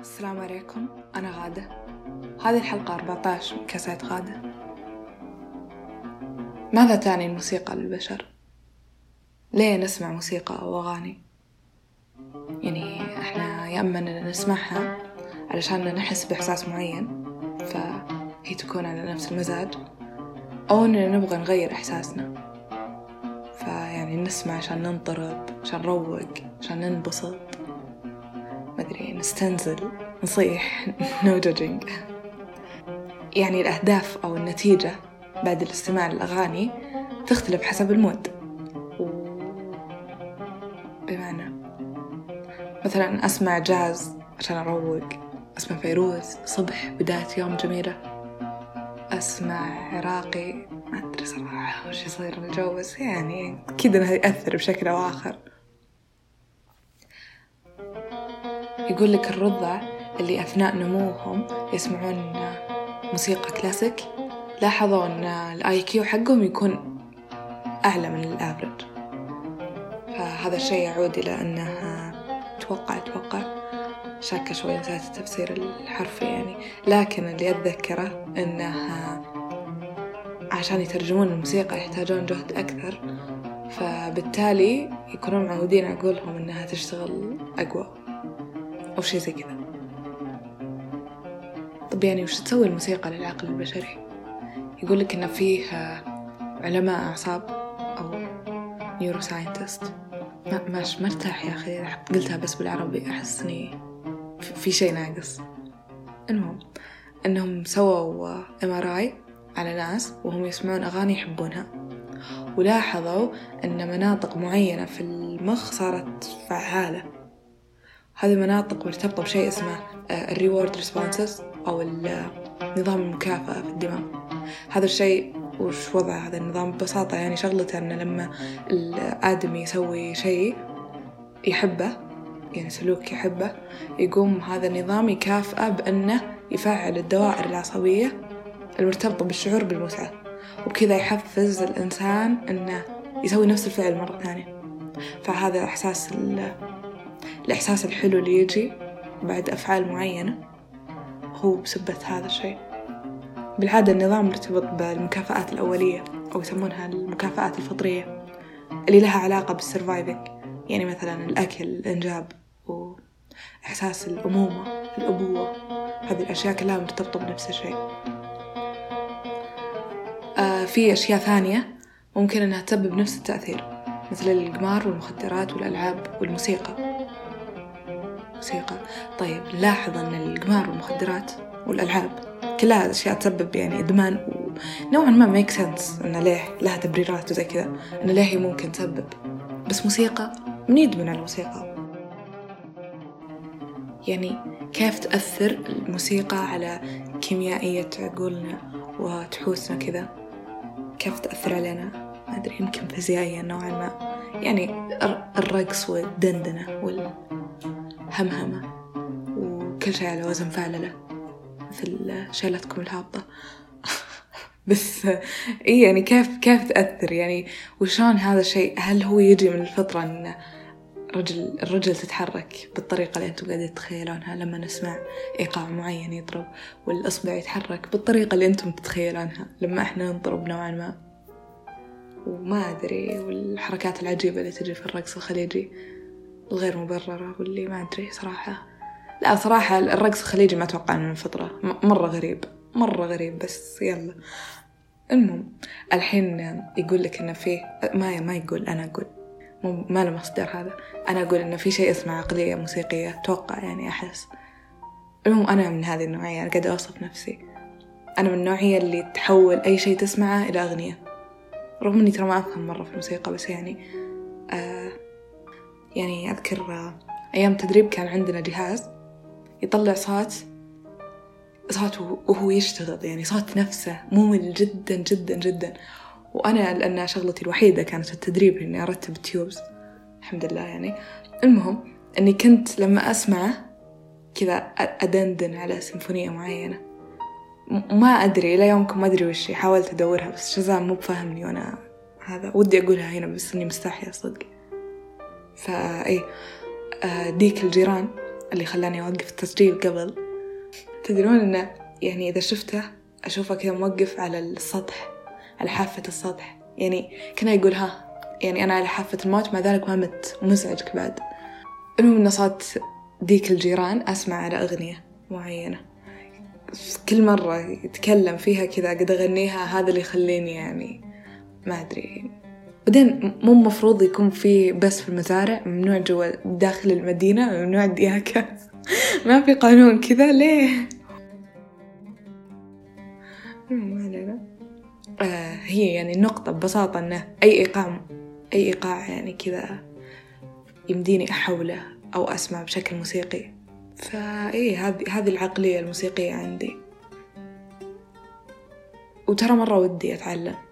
السلام عليكم أنا غادة هذه الحلقة 14 من كاسات غادة ماذا تعني الموسيقى للبشر؟ ليه نسمع موسيقى أو أغاني؟ يعني إحنا يا إما إننا نسمعها علشان نحس بإحساس معين فهي تكون على نفس المزاج أو إننا نبغى نغير إحساسنا فيعني نسمع عشان ننطرب عشان نروق عشان ننبسط مدري نستنزل نصيح no judging يعني الأهداف أو النتيجة بعد الاستماع للأغاني تختلف حسب ال mood. بمعنى مثلا أسمع جاز عشان أروق أسمع فيروز صبح بداية يوم جميلة أسمع عراقي ما أدري صراحة وش يصير الجو بس يعني أكيد إنها يأثر بشكل أو آخر يقول لك الرضع اللي أثناء نموهم يسمعون موسيقى كلاسيك لاحظوا أن ال IQ حقهم يكون أعلى من ال average فهذا الشيء يعود إلى أنه أتوقع أتوقع شاكة شوي نسيت التفسير الحرفي يعني. لكن اللي أتذكره أنه عشان يترجمون الموسيقى يحتاجون جهد أكثر. فبالتالي يكونون معودين عقولهم أنها تشتغل أقوى. أو شي زي كذا. طب يعني وش تسوي الموسيقى للعقل البشري؟ يقول لك إن فيه علماء أعصاب أو neuroscientists ما ماش مرتاح يا أخي قلتها بس بالعربي أحس إني في شيء ناقص. المهم إنهم سووا MRI على ناس وهم يسمعون أغاني يحبونها. ولاحظوا أن مناطق معينة في المخ صارت فعالة. هذه المناطق مرتبطة بشيء اسمه ال reward responses أو نظام المكافأة في الدماغ. هذا الشيء وش وضع هذا النظام ببساطة يعني شغلته أنه لما الآدمي يسوي شيء يحبه يعني سلوك يحبه يقوم هذا النظام يكافئه بأنه يفعل الدوائر العصبية المرتبطة بالشعور بالمتعة. وبكذا يحفز الإنسان أنه يسوي نفس الفعل مرة ثانية. فهذا إحساس الإحساس الحلو اللي يجي بعد أفعال معينة هو بسبة هذا الشيء. بالعادة النظام مرتبط بالمكافآت الأولية أو يسمونها المكافآت الفطرية اللي لها علاقة بالسرفايفنج يعني مثلا الأكل الإنجاب وإحساس الأمومة الأبوة. هذه الأشياء كلها مرتبطة بنفس الشيء. آه في أشياء ثانية ممكن أنها تسبب نفس التأثير مثل القمار والمخدرات والألعاب والموسيقى. موسيقى طيب نلاحظ أن القمار والمخدرات والألعاب كلها أشياء تسبب يعني إدمان ونوعا ما ميك سنس إنه ليه لها تبريرات وزي كذا إنه ليه هي ممكن تسبب. بس موسيقى من يدمن على الموسيقى. يعني كيف تأثر الموسيقى على كيميائية عقولنا وتحوسنا كذا؟ كيف تأثر علينا؟ ما أدري يمكن فيزيائيا نوعا ما. يعني الرقص والدندنة والهمهمة وكل شيء على وزن فعللة مثل شيلتكم الهابطة. بس إيه يعني كيف كيف تأثر؟ يعني وشلون هذا الشيء هل هو يجي من الفطرة إن رجل الرجل تتحرك بالطريقة اللي أنتم قاعدين تتخيلونها؟ لما نسمع إيقاع معين يضرب والإصبع يتحرك بالطريقة اللي أنتم تتخيلونها. لما إحنا نضرب نوعا ما. وما أدري والحركات العجيبة اللي تجي في الرقص الخليجي الغير مبررة واللي ما أدري صراحة. لا صراحة الرقص الخليجي ما أتوقع من الفطرة مرة غريب مرة غريب بس يلا. المهم الحين يقول لك إنه فيه ما ما يقول أنا أقول. ما له مصدر هذا. أنا أقول إنه في شيء اسمه عقلية موسيقية أتوقع يعني أحس. المهم أنا من هذه النوعية أنا قاعدة أوصف نفسي. أنا من النوعية اللي تحول أي شيء تسمعه إلى أغنية. رغم إني ترى ما أفهم مرة في الموسيقى بس يعني آه يعني أذكر آه أيام تدريب كان عندنا جهاز يطلع صوت صوت وهو يشتغل يعني صوت نفسه ممل جدا جدا جدا. وأنا لأن شغلتي الوحيدة كانت التدريب إني أرتب التيوبز الحمد لله يعني. المهم إني كنت لما أسمعه كذا أدندن على سيمفونية معينة. ما أدري إلى يومكم ما أدري وش حاولت أدورها بس شزام مو بفهمني وأنا هذا ودي أقولها هنا بس إني مستحية صدق. فإيه ديك الجيران اللي خلاني أوقف التسجيل قبل. تدرون إنه يعني إذا شفته أشوفه كذا موقف على السطح على حافة السطح. يعني كنا يقول ها يعني أنا على حافة الموت مع ذلك ما مت ومزعجك بعد. المهم إنه صوت ديك الجيران أسمع على أغنية معينة. كل مرة يتكلم فيها كذا قد أغنيها هذا اللي يخليني يعني ما أدري. بعدين مو مفروض يكون في بس في المزارع ممنوع جوا داخل المدينة ممنوع الدياكة ما في قانون كذا ليه؟ ما علينا آه هي يعني النقطة ببساطة إنه أي إيقاع أي إيقاع يعني كذا يمديني أحوله أو أسمع بشكل موسيقي. فإيه هذه هذه العقلية الموسيقية عندي. وترى مرة ودي أتعلم.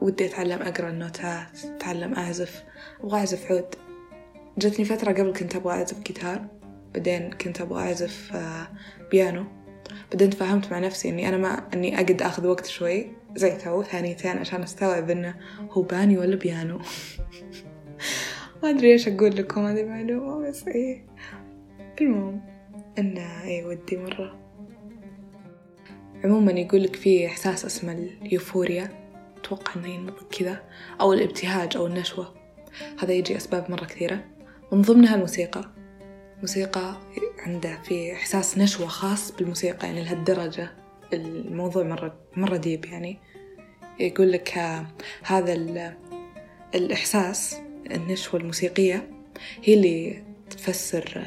ودي أتعلم أقرأ النوتات أتعلم أعزف أبغى أعزف عود. جتني فترة قبل كنت أبغى أعزف جيتار بعدين كنت أبغى أعزف آه، بيانو. بعدين تفاهمت مع نفسي إني أنا ما إني أقد أخذ وقت شوي زي تو ثانيتين عشان أستوعب إنه هو باني ولا بيانو. ما أدري إيش أقول لكم هذه المعلومة بس إيه. المهم إنه إيه ودي مرة. عموما يقولك في إحساس اسمه ال euphoria. أتوقع إنه ينطق كذا أو الابتهاج أو النشوة. هذا يجي أسباب مرة كثيرة. من ضمنها الموسيقى. الموسيقى عنده في إحساس نشوة خاص بالموسيقى يعني لهالدرجة. الموضوع مرة مرة deep يعني. يقول لك هذا الإحساس النشوة الموسيقية هي اللي تفسر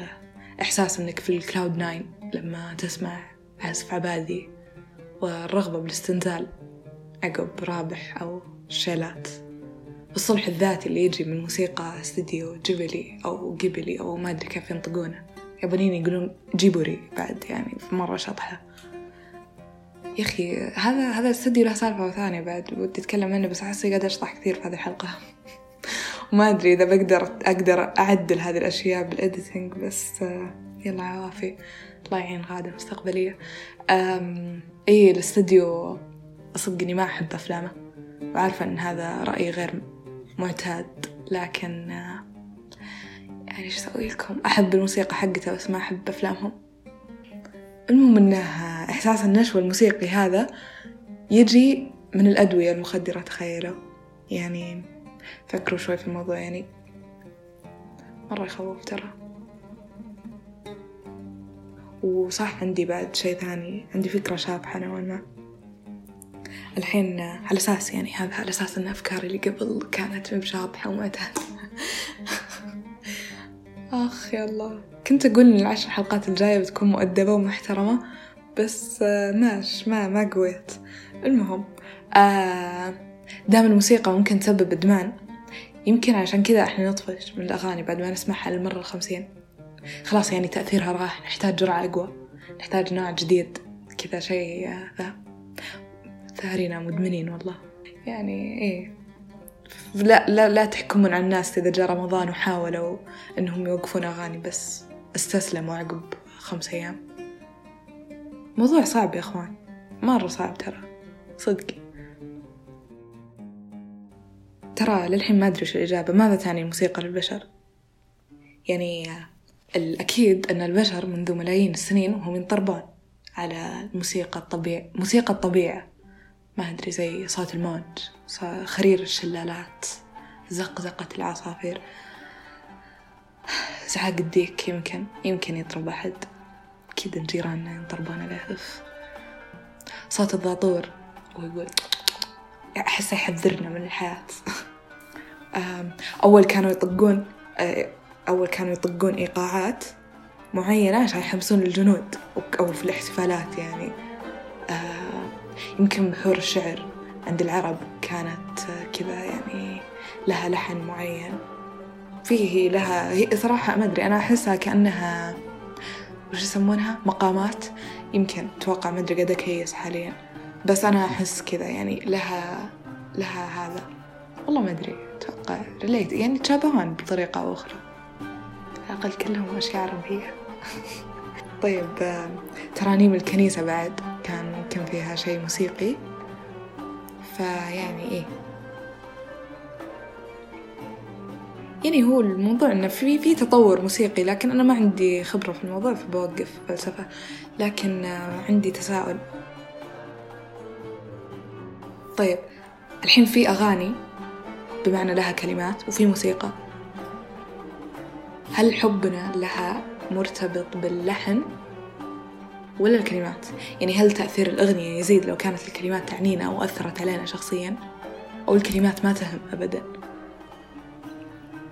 إحساس إنك في ال cloud nine لما تسمع عزف عبادي والرغبة بالاستنزال. عقب رابح أو شيلات. الصلح الذاتي اللي يجي من موسيقى استديو جبلي أو قبلي أو ما أدري كيف ينطقونه. يابانيين يقولون جيبوري بعد يعني مرة شطحة. يا أخي هذا هذا الاستديو له سالفة ثانية بعد ودي أتكلم عنه بس أحس قاعدة أشطح كثير في هذه الحلقة. وما أدري إذا بقدر أقدر أعدل هذه الأشياء بالإديتنج بس يلا عوافي. الله يعين غادة مستقبلية. إيه الاستديو صدق إني ما أحب أفلامه. وعارفة إن هذا رأي غير معتاد لكن يعني إيش أسوي لكم؟ أحب الموسيقى حقته بس ما أحب أفلامهم. المهم إنه إحساس النشوة الموسيقي هذا يجي من الأدوية المخدرة تخيلوا. يعني فكروا شوي في الموضوع يعني مرة يخوف ترى. وصح عندي بعد شي ثاني عندي فكرة شابحة نوعا ما. الحين على أساس يعني هذا على أساس أن أفكاري اللي قبل كانت مشابحة ومعتادة آخ يا الله كنت أقول إن العشر حلقات الجاية بتكون مؤدبة ومحترمة بس ماش ما ما قويت. المهم آه دام الموسيقى ممكن تسبب إدمان يمكن عشان كذا إحنا نطفش من الأغاني بعد ما نسمعها للمرة الخمسين. خلاص يعني تأثيرها راح نحتاج جرعة أقوى نحتاج نوع جديد كذا شيء ذا. ثارينا مدمنين والله. يعني إيه. لا لا لا تحكمون على الناس إذا جاء رمضان وحاولوا إنهم يوقفون أغاني بس. استسلموا عقب خمس أيام. موضوع صعب يا إخوان. مرة صعب ترى. صدق. ترى للحين ما أدري وش الإجابة. ماذا تعني الموسيقى للبشر؟ يعني الأكيد أن البشر منذ ملايين السنين وهم ينطربون على الموسيقى الطبيعة موسيقى الطبيعة. ما أدري زي صوت الموج خرير الشلالات زقزقة العصافير. زعاق الديك يمكن يمكن يضرب أحد. أكيد جيراننا ينطربون عليه صوت الضاطور ويقول أحسه يحذرنا من الحياة. أول كانوا يطقون أول كانوا يطقون إيقاعات معينة عشان يحمسون الجنود أو في الاحتفالات يعني. يمكن بحور الشعر عند العرب كانت كذا يعني لها لحن معين. فيه لها هي صراحة ما أدري أنا أحسها كأنها وش يسمونها؟ مقامات. يمكن أتوقع ما أدري قد أكيس حاليا. بس أنا أحس كذا يعني لها لها هذا. والله ما أدري أتوقع ريليت يعني تشابهون بطريقة أو أخرى. على الأقل كلهم أشياء عربية طيب ترانيم الكنيسة بعد. كان يمكن فيها شيء موسيقي. فيعني إيه. يعني هو الموضوع إنه في في تطور موسيقي لكن أنا ما عندي خبرة في الموضوع فبوقف فلسفة. لكن عندي تساؤل. طيب الحين في أغاني بمعنى لها كلمات وفي موسيقى. هل حبنا لها مرتبط باللحن؟ ولا الكلمات؟ يعني هل تأثير الأغنية يزيد لو كانت الكلمات تعنينا أو أثرت علينا شخصيا؟ أو الكلمات ما تهم أبدا؟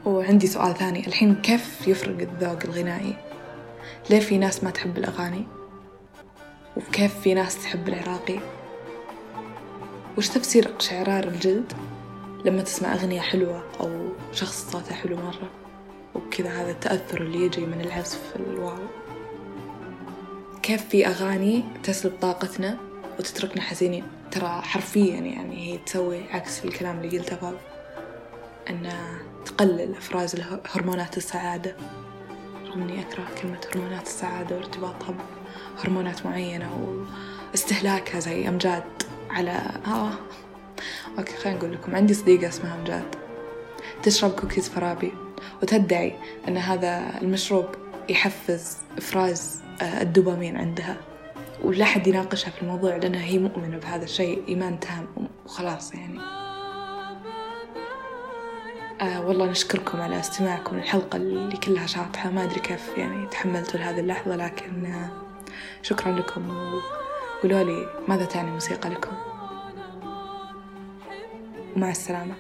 وعندي سؤال ثاني. الحين كيف يفرق الذوق الغنائي؟ ليه في ناس ما تحب الأغاني؟ وكيف في ناس تحب العراقي؟ وش تفسير اقشعرار الجلد لما تسمع أغنية حلوة أو شخص صوته حلو مرة؟ وكذا هذا التأثر اللي يجي من العزف الواو. كيف في أغاني تسلب طاقتنا وتتركنا حزينين ترى حرفيا يعني هي تسوي عكس الكلام اللي قلته فوق أنها تقلل إفراز هرمونات السعادة. رغم إني أكره كلمة هرمونات السعادة وارتباطها بهرمونات معينة واستهلاكها زي أمجاد على آه. okay خلينا نقول لكم عندي صديقة اسمها أمجاد. تشرب cookies frappe وتدعي أن هذا المشروب يحفز إفراز الدوبامين عندها. ولا حد يناقشها في الموضوع لأنها هي مؤمنة بهذا الشيء إيمان تام وخلاص يعني. آه والله نشكركم على استماعكم للحلقة اللي كلها شاطحة. ما أدري كيف يعني تحملتوا لهذه اللحظة لكن آه شكرا لكم. وقولوا لي ماذا تعني موسيقى لكم. ومع السلامة.